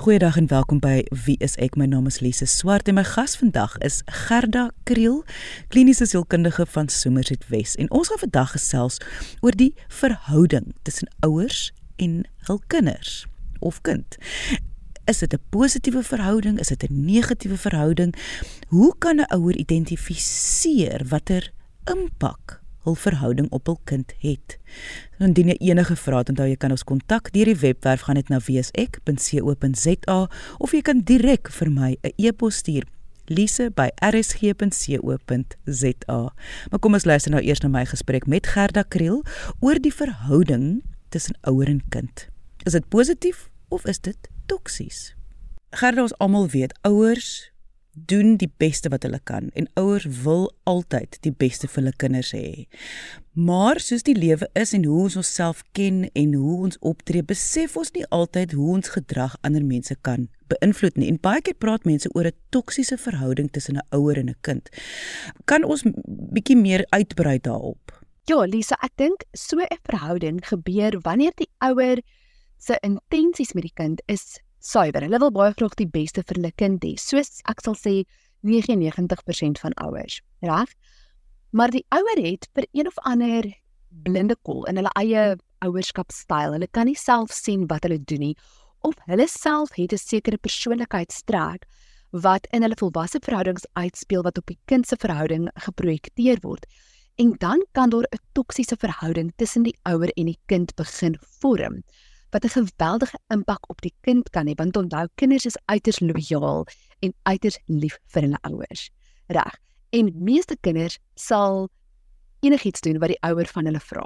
Goeiedag en welkom by Wie is ek? My naam is Lise Swart en my gas vandag is Gerda Kriel, kliniese sielkundige van Somerset Wes. En ons gaan vandag gesels oor die verhouding tussen ouers en hul kinders of kind. Is dit 'n positiewe verhouding? Is dit 'n negatiewe verhouding? Hoe kan 'n ouer identifiseer watter impak hul verhouding op hul kind het. Indien jy enige vrae het, onthou jy kan ons kontak deur die webwerf gaan net na wsek.co.za of jy kan direk vir my 'n e-pos stuur lise@rsg.co.za. Maar kom ons luister nou eers na my gesprek met Gerda Kriel oor die verhouding tussen ouer en kind. Is dit positief of is dit toksies? Gerda ons almal weet ouers doen die beste wat hulle kan en ouers wil altyd die beste vir hulle kinders hê. Maar soos die lewe is en hoe ons onsself ken en hoe ons optree, besef ons nie altyd hoe ons gedrag ander mense kan beïnvloed nie. En baie keer praat mense oor 'n toksiese verhouding tussen 'n ouer en 'n kind. Kan ons bietjie meer uitbrei daarop? Ja, Lisa, ek dink so 'n verhouding gebeur wanneer die ouer se intensies met die kind is suiwer. Hulle wil baie graag die beste vir hulle kind hê. Soos ek sal sê 99% van ouers, reg? Maar die ouer het vir een of ander blinde kol in hulle eie ouerskapstyl. Hulle kan nie self sien wat hulle doen nie of hulle self het 'n sekere persoonlikheidstrek wat in hulle volwasse verhoudings uitspeel wat op die kind se verhouding geprojekteer word. En dan kan daar 'n toksiese verhouding tussen die ouer en die kind begin vorm wat 'n geweldige impak op die kind kan hê want onthou kinders is uiters lojaal en uiters lief vir hulle ouers. Reg. En meeste kinders sal enigiets doen wat die ouer van hulle vra.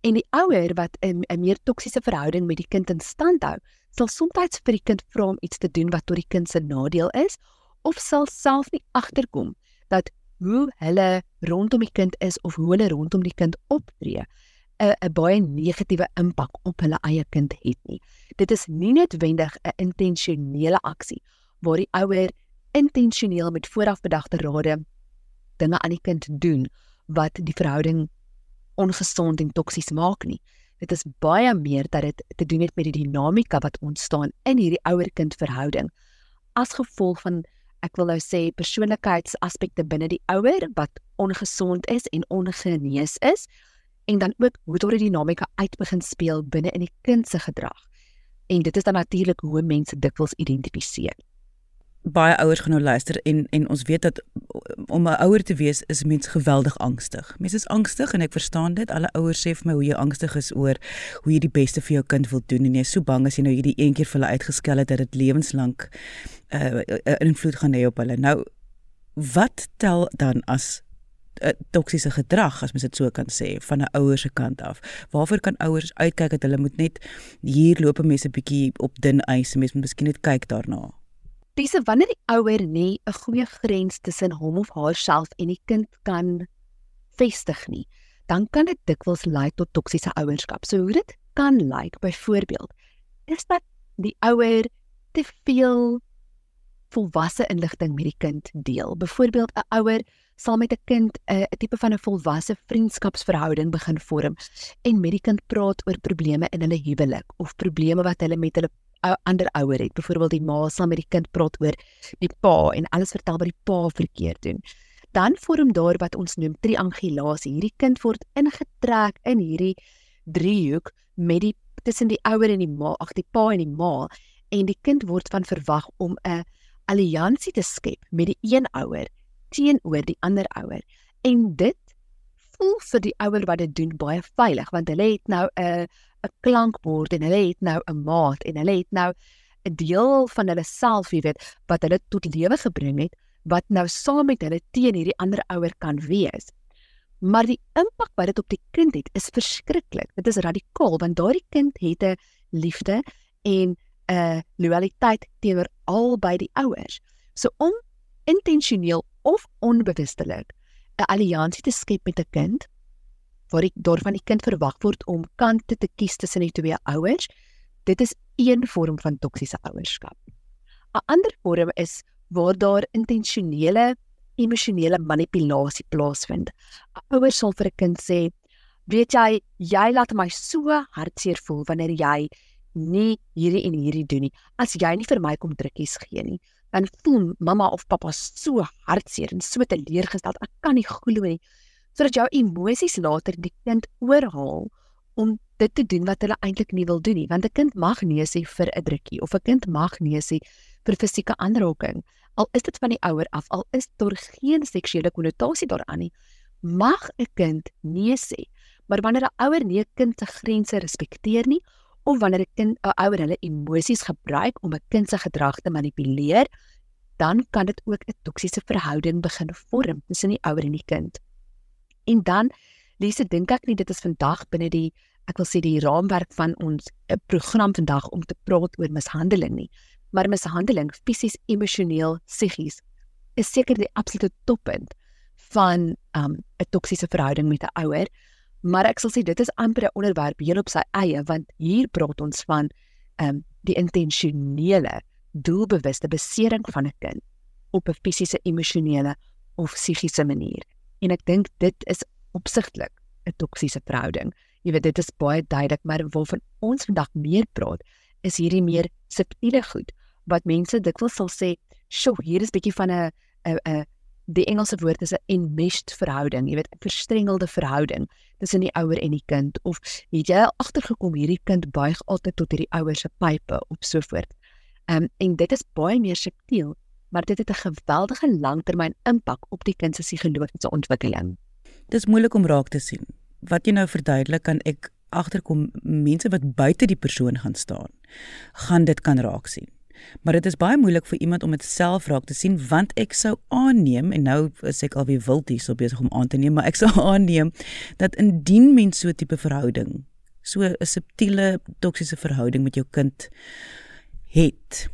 En die ouer wat 'n 'n meer toksiese verhouding met die kind in stand hou, sal soms vir die kind vra om iets te doen wat tot die kind se nadeel is of sal self nie agterkom dat hoe hulle rondom die kind is of hoe hulle rondom die kind optree 'n 'n baie negatiewe impak op hulle eie kind het nie. Dit is nie noodwendig 'n intentionele aksie waar die ouer intentioneel met voorafbedagte rade dinge aan die kind doen wat die verhouding ongesond en toksies maak nie. Dit is baie meer dat dit te doen het met die dinamika wat ontstaan in hierdie ouer-kind verhouding as gevolg van ek wil nou sê persoonlikheidsaspekte binne die ouer wat ongesond is en ongenees is en dan ook hoe daardie dinamika uit begin speel binne in die kind se gedrag. En dit is dan natuurlik hoe mense dikwels identifiseer. Baie ouers gaan nou luister en en ons weet dat om 'n ouer te wees is mens geweldig angstig. Mens is angstig en ek verstaan dit. Alle ouers sê vir my hoe jy angstig is oor hoe jy die beste vir jou kind wil doen en jy is so bang as jy nou hierdie een keer vir hulle uitgeskel het dat dit lewenslank 'n uh, uh, invloed gaan hê op hulle. Nou wat tel dan as uh, toksiese gedrag as mens dit so kan sê van 'n ouer se kant af. Waarvoor kan ouers uitkyk dat hulle moet net hier loop mense bietjie op dun ys, mense moet miskien net kyk daarna. Dis wanneer die ouer nie 'n goeie grens tussen hom of haarself en die kind kan vestig nie, dan kan dit dikwels lei tot toksiese ouerskap. So hoe dit kan lyk, byvoorbeeld, is dat die ouer te veel volwasse inligting met die kind deel. Byvoorbeeld 'n ouer sal met 'n kind 'n uh, tipe van 'n volwasse vriendskapsverhouding begin vorm en met die kind praat oor probleme in hulle huwelik of probleme wat hulle met hulle ander ouer het. Byvoorbeeld die ma sal met die kind praat oor die pa en alles vertel wat die pa verkeerd doen. Dan vorm daar wat ons noem triangulasie. Hierdie kind word ingetrek in hierdie driehoek met die tussen die ouer en die ma, ag die pa en die ma en die kind word van verwag om 'n alliansie te skep met die een ouer teenoor die ander ouer. En dit voel vir die ouer wat dit doen baie veilig want hulle het nou 'n 'n klankbord en hulle het nou 'n maat en hulle het nou 'n deel van hulle self, jy weet, wat hulle tot lewe gebring het wat nou saam met hulle teen hierdie ander ouer kan wees. Maar die impak wat dit op die kind het, is verskriklik. Dit is radikaal want daardie kind het 'n liefde en 'n loyaliteit teenoor albei die ouers. So om intentioneel of onbewustelik 'n alliansie te skep met 'n kind waar ek daarvan die kind verwag word om kante te kies tussen die twee ouers, dit is een vorm van toksiese ouerskap. 'n Ander vorm is waar daar intentionele emosionele manipulasie plaasvind. 'n Ouer sal vir 'n kind sê, "Weet jy, jy laat my so hartseer voel wanneer jy nie hierdie en hierdie doen nie. As jy nie vir my kom drukkies gee nie, dan voel mamma of pappa so hartseer en so teleurgesteld. Ek kan nie glo nie sodat jou emosies later die kind oorhaal om dit te doen wat hulle eintlik nie wil doen nie, want 'n kind mag nee sê vir 'n drukkie of 'n kind mag nee sê vir fisieke aanraking. Al is dit van die ouer af, al is daar geen seksuele konnotasie daaraan nie, mag 'n kind nee sê. Maar wanneer 'n ouer nie 'n kind se grense respekteer nie of wanneer 'n kind 'n ouer hulle emosies gebruik om 'n kind se gedrag te manipuleer, dan kan dit ook 'n toksiese verhouding begin vorm tussen die ouer en die kind. En dan Lise dink ek nie dit is vandag binne die ek wil sê die raamwerk van ons 'n program vandag om te praat oor mishandeling nie. Maar mishandeling fisies, emosioneel, psigies is seker die absolute toppunt van um, 'n um, toksiese verhouding met 'n ouer. Maar ek sal sê dit is amper 'n onderwerp heel op sy eie want hier praat ons van um, die intentionele, doelbewuste besering van 'n kind op 'n fisiese, emosionele of psigiese manier. En ek dink dit is opsigtelik 'n toksiese verhouding. Jy weet dit is baie duidelik, maar waarvan ons vandag meer praat, is hierdie meer subtiele goed wat mense dikwels sal sê, "Sjoe, hier is bietjie van 'n 'n 'n die Engelse woord is 'n enmeshed verhouding, jy weet, 'n verstrengelde verhouding tussen die ouer en die kind of het jy agtergekom hierdie kind buig altyd tot hierdie ouer se pype of so voort. Ehm um, en dit is baie meer subtiel, maar dit het 'n geweldige langtermyn impak op die kind se psigologiese ontwikkeling. Dis moeilik om raak te sien. Wat jy nou verduidelik kan ek agterkom mense wat buite die persoon gaan staan, gaan dit kan raak sien. Maar dit is baie moeilik vir iemand om dit self raak te sien want ek sou aanneem en nou is ek alweer wild hier so besig om aan te neem, maar ek sou aanneem dat indien mens so tipe verhouding, so 'n subtiele toksiese verhouding met jou kind het,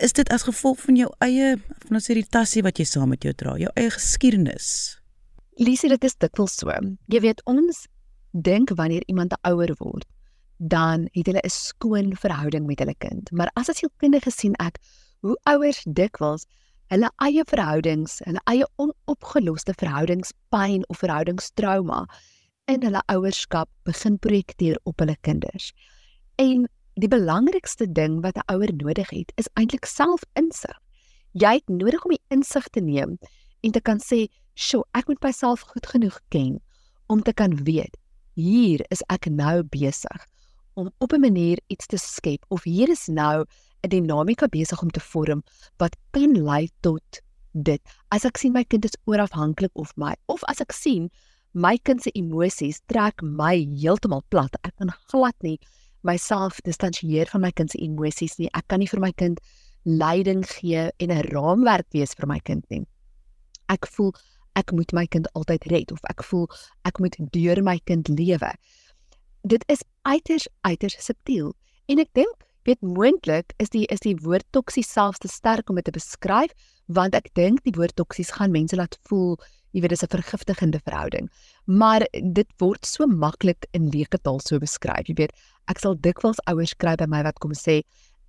is dit as gevolg van jou eie van ons irritasie wat jy saam met jou dra, jou eie geskiedenis. Lisie, dit is dikwels so. Jy weet ons dink wanneer iemand ouer word, dan het hulle 'n skoon verhouding met hulle kind. Maar as as sielkundige sien ek hoe ouers dikwels hulle eie verhoudings, hulle eie onopgeloste verhoudingspyn of verhoudingstrauma in hulle ouerskap begin projekteer op hulle kinders. En die belangrikste ding wat 'n ouer nodig het, is eintlik selfinsig. Jy het nodig om die insig te neem en te kan sê, "Sjoe, ek moet myself goed genoeg ken om te kan weet hier is ek nou besig om op 'n manier iets te skep of hier is nou 'n dinamika besig om te vorm wat kan lei tot dit. As ek sien my kind is oorafhanklik of my of as ek sien my kind se emosies trek my heeltemal plat. Ek kan glad nie myself distansieer van my kind se emosies nie. Ek kan nie vir my kind leiding gee en 'n raamwerk wees vir my kind nie. Ek voel ek moet my kind altyd red of ek voel ek moet deur my kind lewe dit is uiters uiters subtiel. En ek dink weet moontlik is die is die woord toksies selfs te sterk om dit te beskryf want ek dink die woord toksies gaan mense laat voel jy weet dis 'n vergiftigende verhouding. Maar dit word so maklik in leuke taal so beskryf jy weet. Ek sal dikwels ouers kry by my wat kom sê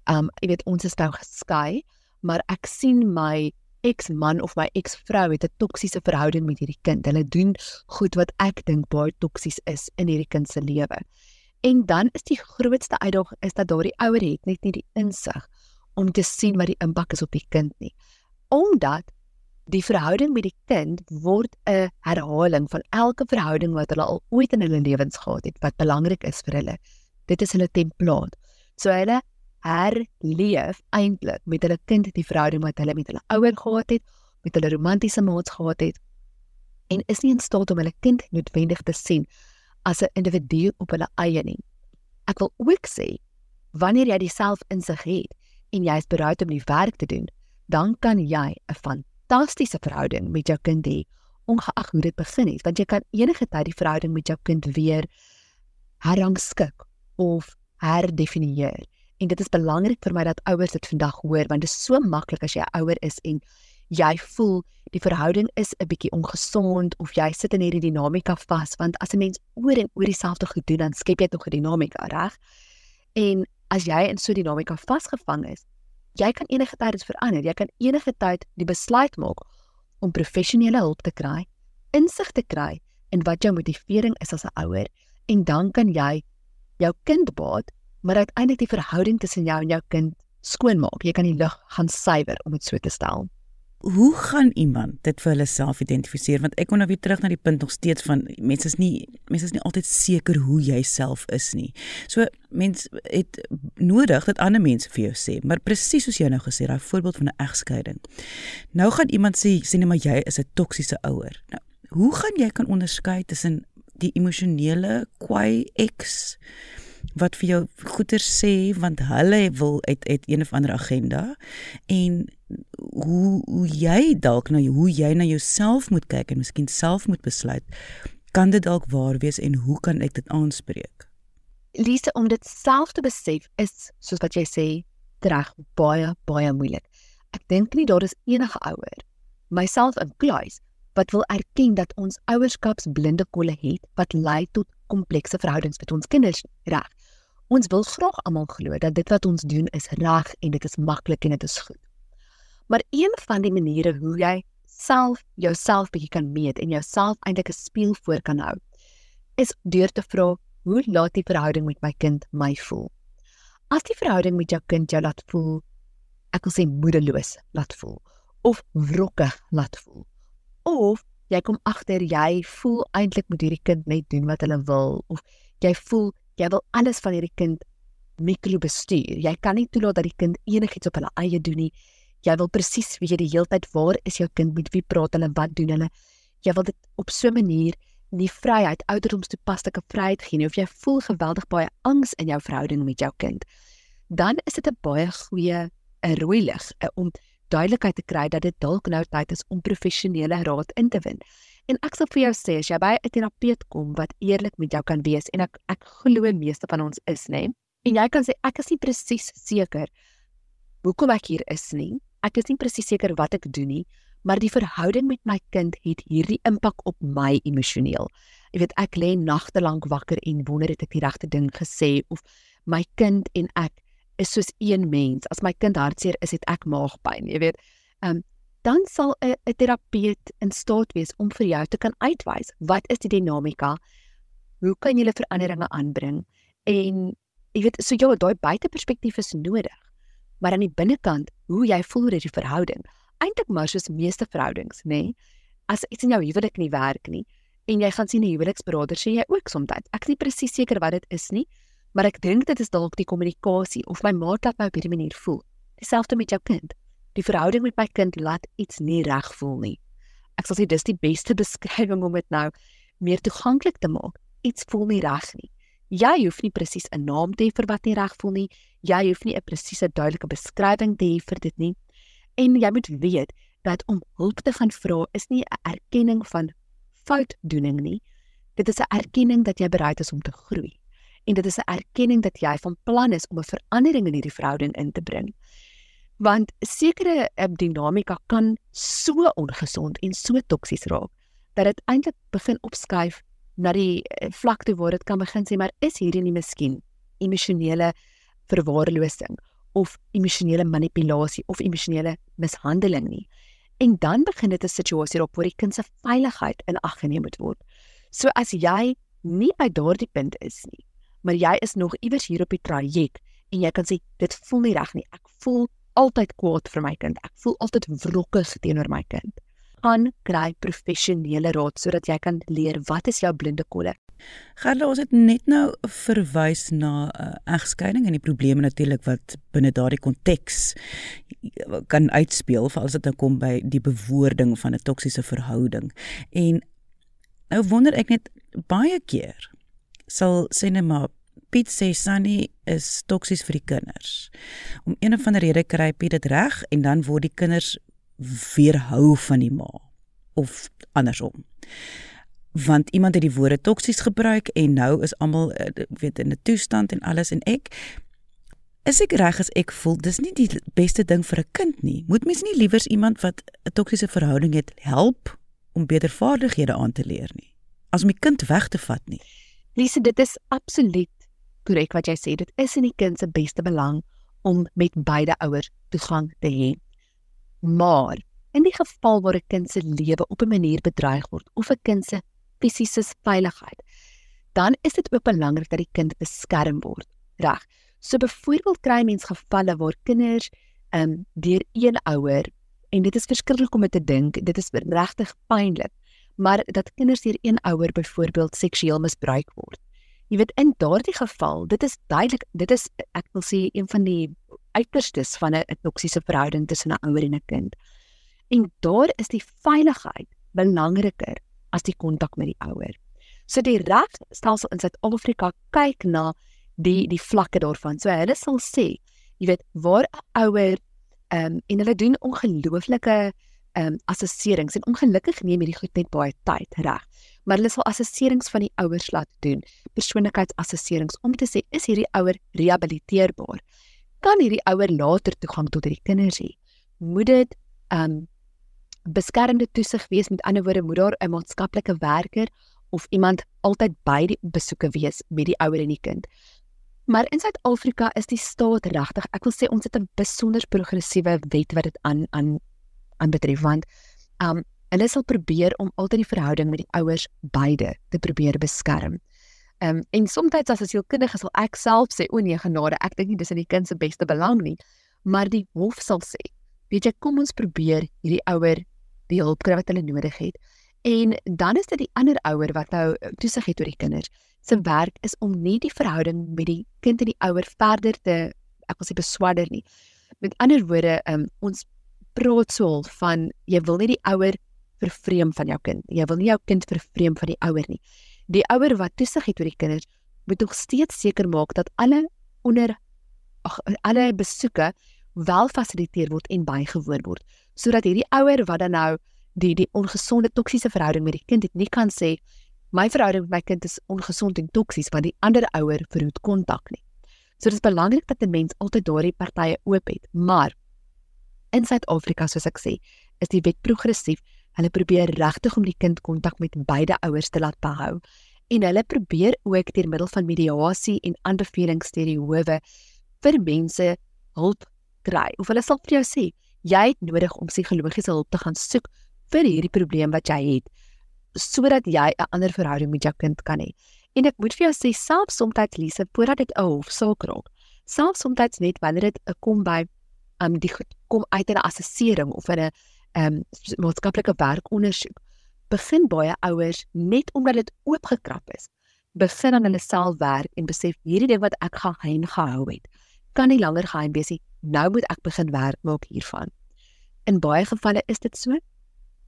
um jy weet ons is nou geskei maar ek sien my eksman of my eksvrou het 'n toksiese verhouding met hierdie kind. Hulle doen goed wat ek dink baie toksies is in hierdie kind se lewe. En dan is die grootste uitdaging is dat daardie ouer het net nie die insig om te sien wat die impak is op die kind nie. Omdat die verhouding met die kind word 'n herhaling van elke verhouding wat hulle al ooit in hulle lewens gehad het wat belangrik is vir hulle. Dit is hulle template. So hulle herleef eintlik met hulle kind die verhouding wat hulle met hulle ouer gehad het, met hulle romantiese maats gehad het en is nie in staat om hulle kind noodwendig te sien as 'n individu op hulle eie nie. Ek wil ook sê wanneer jy diself insig het en jy is bereid om die werk te doen, dan kan jy 'n fantastiese verhouding met jou kind hê ongeag hoe dit begin het, want jy kan enige tyd die verhouding met jou kind weer herrangskik of herdefinieer. En dit is belangrik vir my dat ouers dit vandag hoor want dit is so maklik as jy ouer is en jy voel die verhouding is 'n bietjie ongesond of jy sit in hierdie dinamika vas want as 'n mens oor en oor dieselfde goed doen dan skep jy tog 'n dinamika, reg? En as jy in so 'n dinamika vasgevang is, jy kan enige tyd dit verander. Jy kan enige tyd die besluit maak om professionele hulp te kry, insig te kry in wat jou motivering is as 'n ouer en dan kan jy jou kind baat maar uiteindelik die verhouding tussen jou en jou kind skoonmaak. Jy kan die lug gaan suiwer om dit so te stel. Hoe gaan iemand dit vir hulle self identifiseer want ek kom nou weer terug na die punt nog steeds van mense is nie mense is nie altyd seker hoe jy self is nie. So mense het nodig dat ander mense vir jou sê, maar presies soos jy nou gesê daai voorbeeld van 'n egskeiding. Nou gaan iemand sê sê net maar jy is 'n toksiese ouer. Nou, hoe gaan jy kan onderskei tussen die emosionele kwai ex wat vir jou goeie sê want hulle wil uit uit een of ander agenda. En hoe hoe jy dalk na hoe jy na jouself moet kyk en miskien self moet besluit kan dit dalk waar wees en hoe kan ek dit aanspreek? Lise om dit self te besef is soos wat jy sê reg baie baie moeilik. Ek dink nie daar is enige ouer myself inkluis wat wil erken dat ons ouerskapsblinde kolle het wat lei tot komplekse verhoudings met ons kinders reg. Ons wil graag almal glo dat dit wat ons doen is reg en dit is maklik en dit is goed. Maar een van die maniere hoe jy self jouself bietjie kan meet en jouself eintlik 'n spieël voor kan hou, is deur te vra, hoe laat die verhouding met my kind my voel? As die verhouding met jou kind jou laat voel, ek wil sê moedeloos laat voel of wrokke laat voel of jy kom agter jy voel eintlik moet hierdie kind net doen wat hulle wil of jy voel jy wil alles van hierdie kind mikro bestuur. Jy kan nie toelaat dat die kind enigiets op hulle eie doen nie. Jy wil presies weet die hele tyd waar is jou kind met wie praat hulle wat doen hulle. Jy wil dit op so 'n manier nie vryheid ouderdomstoepaslike vryheid gee nie of jy voel geweldig baie angs in jou verhouding met jou kind. Dan is dit 'n baie goeie 'n rooi lig om duidelikheid te kry dat dit dalk nou tyd is om professionele raad in te win. En ek sal vir jou sê as jy by 'n terapeut kom wat eerlik met jou kan wees en ek ek glo meeste van ons is, nê? En jy kan sê ek is nie presies seker hoekom ek hier is nie. Ek is nie presies seker wat ek doen nie, maar die verhouding met my kind het hierdie impak op my emosioneel. Jy weet ek lê nagte lank wakker en wonder het ek die regte ding gesê of my kind en ek is soos een mens. As my kind hartseer is, het ek maagpyn, jy weet. Ehm um, dan sal 'n 'n terapeut in staat wees om vir jou te kan uitwys wat is die dinamika? Hoe kan jy 'n veranderinge aanbring? En jy weet, so ja, daai buiteperspektief is nodig. Maar aan die binnekant, hoe jy voel oor die verhouding, eintlik maar soos meeste verhoudings, nê? Nee? As iets in jou huwelik nie werk nie en jy gaan sien 'n huweliksberader, sê jy ook soms, ek is nie presies seker wat dit is nie, maar ek dink dit is dalk die kommunikasie of my maat laat my op hierdie manier voel. Dieselfde met jou kind. Die verhouding met my kind laat iets nie reg voel nie. Ek sal sê dis die beste beskrywing om dit nou meer toeganklik te maak. Iets voel nie reg nie. Jy hoef nie presies 'n naam te hê vir wat nie reg voel nie. Jy hoef nie 'n presiese duidelike beskrywing te hê vir dit nie. En jy moet weet dat om hulp te gaan vra is nie 'n erkenning van foutdoening nie. Dit is 'n erkenning dat jy bereid is om te groei en dit is 'n erkenning dat jy van plan is om 'n verandering in hierdie verhouding in te bring. Want sekere uh, dinamika kan so ongesond en so toksies raak dat dit eintlik begin opskuif na die uh, vlak toe waar dit kan begin sê maar is hierdie nie miskien emosionele verwaarlosing of emosionele manipulasie of emosionele mishandeling nie. En dan begin dit 'n situasie raak waar die kind se veiligheid in ag geneem moet word. So as jy nie by daardie punt is nie, maar jy is nog iewers hier op die traject en jy kan sê dit voel nie reg nie. Ek voel altyd kwaad vir my kind. Ek voel altyd wrokkig teenoor my kind. Gaan kry professionele raad sodat jy kan leer wat is jou blinde kolle. Gerda, ons het net nou verwys na 'n uh, eh, egskeiding en die probleme natuurlik wat binne daardie konteks kan uitspeel vir as dit nou kom by die bewoording van 'n toksiese verhouding. En nou wonder ek net baie keer sal sê net maar Piet sê Sunny is toksies vir die kinders. Om een of ander rede kry Piet dit reg en dan word die kinders weerhou van die ma of andersom. Want iemand het die woorde toksies gebruik en nou is almal eh, weet in 'n toestand en alles en ek is ek reg as ek voel dis nie die beste ding vir 'n kind nie. Moet mens nie liewers iemand wat 'n toksiese verhouding het help om beter vaardighede aan te leer nie as om die kind weg te vat nie. Lise, dit is absoluut korrek wat jy sê. Dit is in die kind se beste belang om met beide ouers toegang te hê. Maar in die geval waar 'n kind se lewe op 'n manier bedreig word of 'n kind se fisiese veiligheid, dan is dit ook belangrik dat die kind beskerm word. Reg. So byvoorbeeld kry mens gevalle waar kinders ehm um, deur een ouer en dit is verskriklik om dit te dink, dit is regtig pynlik, maar dat kinders deur een ouer byvoorbeeld seksueel misbruik word. Jy weet in daardie geval, dit is duidelik, dit is ek wil sê een van die uiterstes van 'n toksiese verhouding tussen 'n ouer en 'n kind. En daar is die veiligheid belangriker as die kontak met die ouer. So die regstelsel in Suid-Afrika kyk na die die vlakke daarvan. So hulle sal sê, jy weet, waar 'n ouer ehm um, en hulle doen ongelooflike ehm um, assesserings en ongelukkig neem hierdie goed net baie tyd, reg? Maar hulle sal assesserings van die ouers laat doen, persoonlikheidsassesserings om te sê is hierdie ouer rehabiliteerbaar? kan hierdie ouer later toegang tot hierdie kinders hê. Moet dit um beskermde toesig wees met ander woorde moet daar 'n maatskaplike werker of iemand altyd by die besoeke wees met die ouer en die kind. Maar in Suid-Afrika is die staat regtig, ek wil sê ons het 'n besonder progressiewe wet wat dit aan aan aan betref want um hulle sal probeer om altyd die verhouding met die ouers beide te probeer beskerm. Um, en soms as 'n sielkundige sal ek self sê o nee genade, ek dink nie dis in die kind se beste belang nie, maar die hof sal sê, weet jy, kom ons probeer hierdie ouer die hulp kry wat hulle nodig het. En dan is dit die ander ouer wat nou eh, toesig het oor die kinders. Se werk is om nie die verhouding met die kind en die ouer verder te ek wil sê beswadder nie. Met ander woorde, um, ons praat so van jy wil nie die ouer vervreem van jou kind. Jy wil nie jou kind vervreem van die ouer nie die ouer wat toesig het oor die kinders moet nog steeds seker maak dat alle onder ag alle besoeke wel fasiliteer word en bygewoon word sodat hierdie ouer wat dan nou die die ongesonde toksiese verhouding met die kind het nie kan sê my verhouding met my kind is ongesond en toksies want die ander ouer verhoed kontak nie. So dit is belangrik dat 'n mens altyd daardie partye oop het, maar in Suid-Afrika soos ek sê, is die wet progressief Hulle probeer regtig om die kind kontak met beide ouers te laat behou en hulle probeer ook deur middel van mediasie en aanbevelings deur die howe vir mense hulp kry. Of hulle sal vir jou sê, jy het nodig om psigologiese hulp te gaan soek vir hierdie probleem wat jy het sodat jy 'n ander verhouding met jou kind kan hê. En ek moet vir jou sê, selfs soms Lise, voordat dit 'n hofsaak raak, selfs soms net wanneer dit kom by um die kom uit 'n assessering of 'n ehm um, maatskaplike werkondersoek begin baie ouers net omdat dit oopgekrap is begin aan hulle self werk en besef hierdie ding wat ek geheim gehou het kan nie langer geheim wees nie. Nou moet ek begin werk maak hiervan. In baie gevalle is dit so.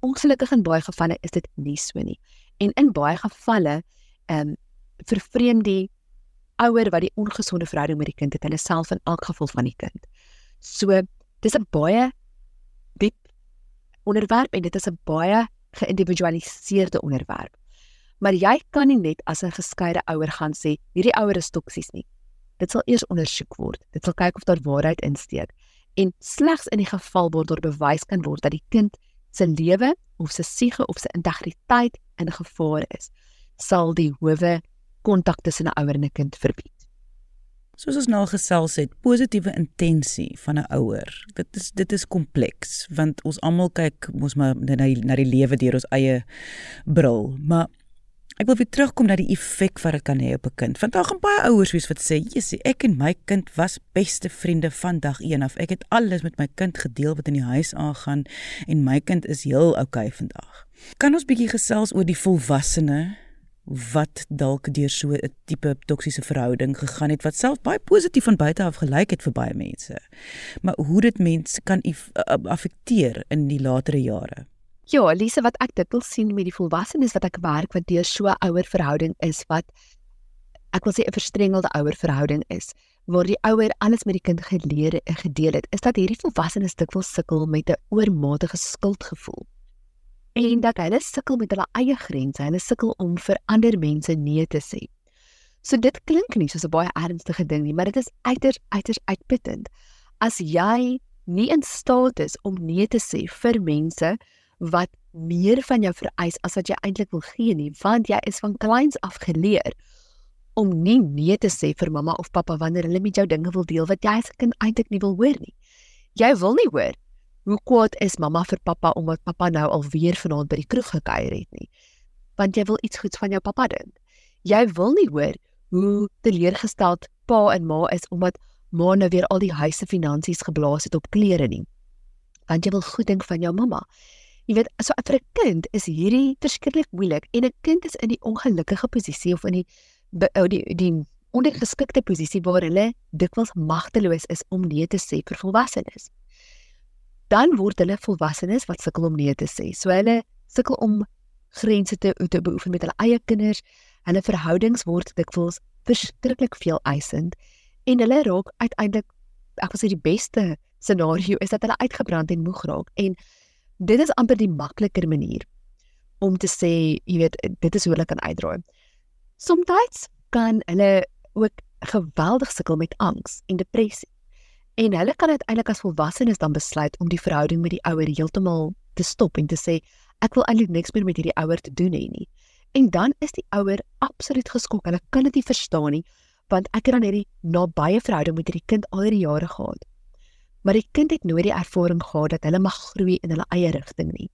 Ongelukkig in baie gevalle is dit nie so nie. En in baie gevalle ehm um, vervreem die ouer wat die ongesonde verhouding met die kind het hulle self in elk geval van die kind so dis 'n baie diep onderwerp en dit is 'n baie geïndividualiseerde onderwerp. Maar jy kan nie net as 'n geskeide ouer gaan sê hierdie ouer is toksies nie. Dit sal eers ondersoek word. Dit sal kyk of daar waarheid insteek en slegs in die geval word daar bewys kan word dat die kind se lewe of se siege of se integriteit in gevaar is, sal die howe kontak tussen 'n ouer en 'n kind verbied. Soos ons nou gesels het, positiewe intensie van 'n ouer. Dit is dit is kompleks want ons almal kyk mos maar na na die lewe deur ons eie bril. Maar ek wil weer terugkom na die effek wat dit kan hê op 'n kind. Want daar gaan baie ouers wees wat sê, "Jessie, ek en my kind was beste vriende van dag 1 af. Ek het alles met my kind gedeel wat in die huis aangaan en my kind is heel oukei vandag." Kan ons bietjie gesels oor die volwassene wat dalk deur so 'n tipe toksiese verhouding gegaan het wat self baie positief van buite af gelyk het vir baie mense. Maar hoe dit mense kan affekteer in die latere jare. Ja, Elise, wat ek dit wil sien met die volwassenes wat ek werk wat deur so 'n ouer verhouding is wat ek wil sê 'n verstrengelde ouer verhouding is waar die ouer alles met die kind geleer en gedeel het, is dat hierdie volwassenes dikwels sukkel met 'n oormatige skuldgevoel en dat hulle sukkel met hulle eie grense. Hulle sukkel om vir ander mense nee te sê. So dit klink nie soos 'n baie ernstige ding nie, maar dit is uiters uiters uitputtend. As jy nie in staat is om nee te sê vir mense wat meer van jou vereis as wat jy eintlik wil gee nie, want jy is van kleins af geleer om nie nee te sê vir mamma of pappa wanneer hulle met jou dinge wil deel wat jy as 'n kind eintlik nie wil hoor nie. Jy wil nie hoor hoe kwaad is mamma vir pappa omdat pappa nou alweer vanaand by die kroeg gekuier het nie. Want jy wil iets goeds van jou pappa dink. Jy wil nie hoor hoe teleurgesteld pa en ma is omdat ma nou weer al die huise finansies geblaas het op klere nie. Want jy wil goed dink van jou mamma. Jy weet, so vir 'n kind is hierdie verskriklik moeilik en 'n kind is in die ongelukkige posisie of in die die die, die ondergeskikte posisie waar hulle dikwels magteloos is om nee te sê vir volwassenes. Dan word hulle volwassenes wat sukkel om nee te sê. So hulle sukkel om grense te te beoefen met hulle eie kinders. Hulle verhoudings word dikwels verskriklik veel eisend en hulle raak uiteindelik ek wil sê die beste scenario is dat hulle uitgebrand en moeg raak en dit is amper die makliker manier om te sê jy weet dit is hoe hulle kan uitdraai. Somstyds kan hulle ook geweldig sukkel met angs en depressie. En hulle kan uiteindelik as volwassenes dan besluit om die verhouding met die ouer heeltemal te stop en te sê ek wil eintlik niks meer met hierdie ouer te doen hê nie. En dan is die ouer absoluut geskok. Hulle kan dit nie verstaan nie want ek het dan hierdie nabye verhouding met hierdie kind al hierdie jare gehad. Maar die kind het nooit die ervaring gehad dat hulle mag groei in hulle eie rigting nie.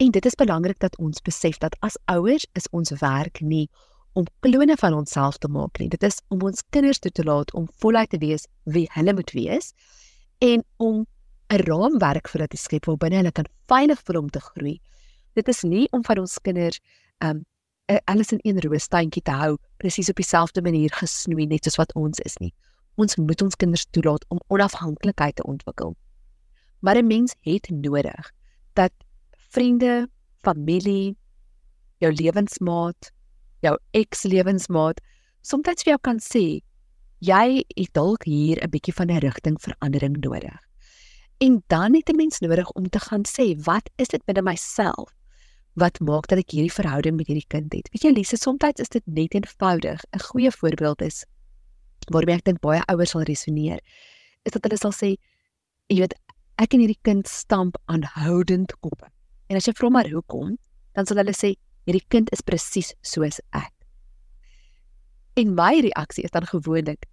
En dit is belangrik dat ons besef dat as ouers is ons werk nie om klone van onsself te maak nie. Dit is om ons kinders toe te laat om voluit te wees wie hulle moet wees en om 'n raamwerk vir hulle te skep waarbinne hulle kan veilig voel om te groei. Dit is nie om van ons kinders um alles in een roostuintjie te hou presies op dieselfde manier gesnoei net soos wat ons is nie. Ons moet ons kinders toelaat om onafhanklikheid te ontwikkel. Maar 'n mens het nodig dat vriende, familie, jou lewensmaat, jou ekslewensmaat soms vir jou kan sê jy het dalk hier 'n bietjie van 'n rigtingverandering nodig. En dan het 'n mens nodig om te gaan sê, wat is dit binne myself wat maak dat ek hierdie verhouding met hierdie kind het. Weet jy Lise, soms is dit net eenvoudig. 'n Goeie voorbeeld is waarmee ek dink baie ouers sal resoneer, is dat hulle sal sê, jy weet, ek en hierdie kind stamp aanhoudend koppe. En as jy vra maar hoekom, dan sal hulle sê hierdie kind is presies soos ek. En my reaksie is dan gewoonlik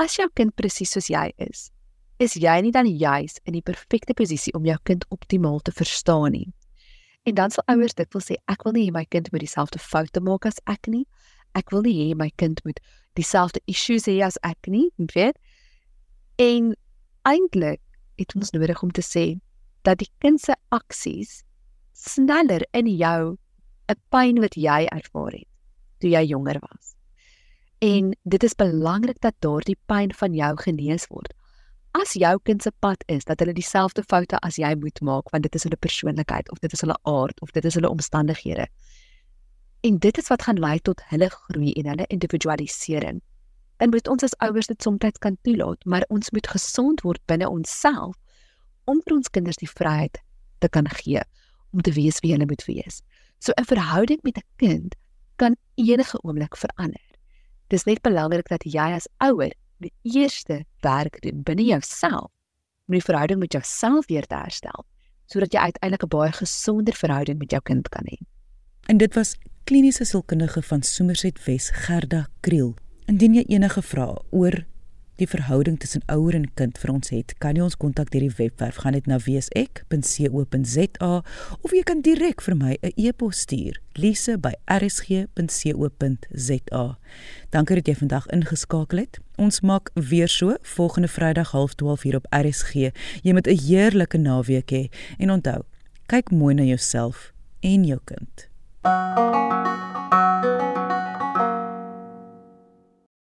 as jou kind presies soos jy is, is jy nie dan juis in die perfekte posisie om jou kind optimaal te verstaan nie. En dan sal ouers dit wil sê ek wil nie hê my kind moet dieselfde foute maak as ek nie. Ek wil nie hê my kind moet dieselfde issues hê as ek nie, weet? En eintlik het ons nodig om te sê dat die kind se aksies sneller in jou 'n pyn wat jy ervaar het toe jy jonger was. En dit is belangrik dat daardie pyn van jou genees word as jou kind se pad is dat hulle dieselfde foute as jy moet maak want dit is hulle persoonlikheid of dit is hulle aard of dit is hulle omstandighede. En dit is wat gaan lei tot hulle groei en hulle individualisering. Dan moet ons as ouers dit soms kan toelaat, maar ons moet gesond word binne onsself om vir ons kinders die vryheid te kan gee om te wees wie hulle moet wees. So 'n verhouding met 'n kind kan enige oomblik verander. Dis net belangrik dat jy as ouer die eerste werk doen binne jouself om die verhouding met jouself weer te herstel sodat jy uiteindelik 'n baie gesonder verhouding met jou kind kan hê. En dit was kliniese sielkundige van Somerset Wes Gerda Kriel. Indien jy enige vrae oor die verhouding tussen ouer en kind vir ons het, kan jy ons kontak deur die webwerf gaan net na wsek.co.za of jy kan direk vir my 'n e-pos stuur, lise@rsg.co.za. Dankie dat jy vandag ingeskakel het. Ons maak weer so volgende Vrydag 12:30 hier op RSG. Jy moet 'n heerlike naweek hê en onthou, kyk mooi na jouself en jou kind. Thank you.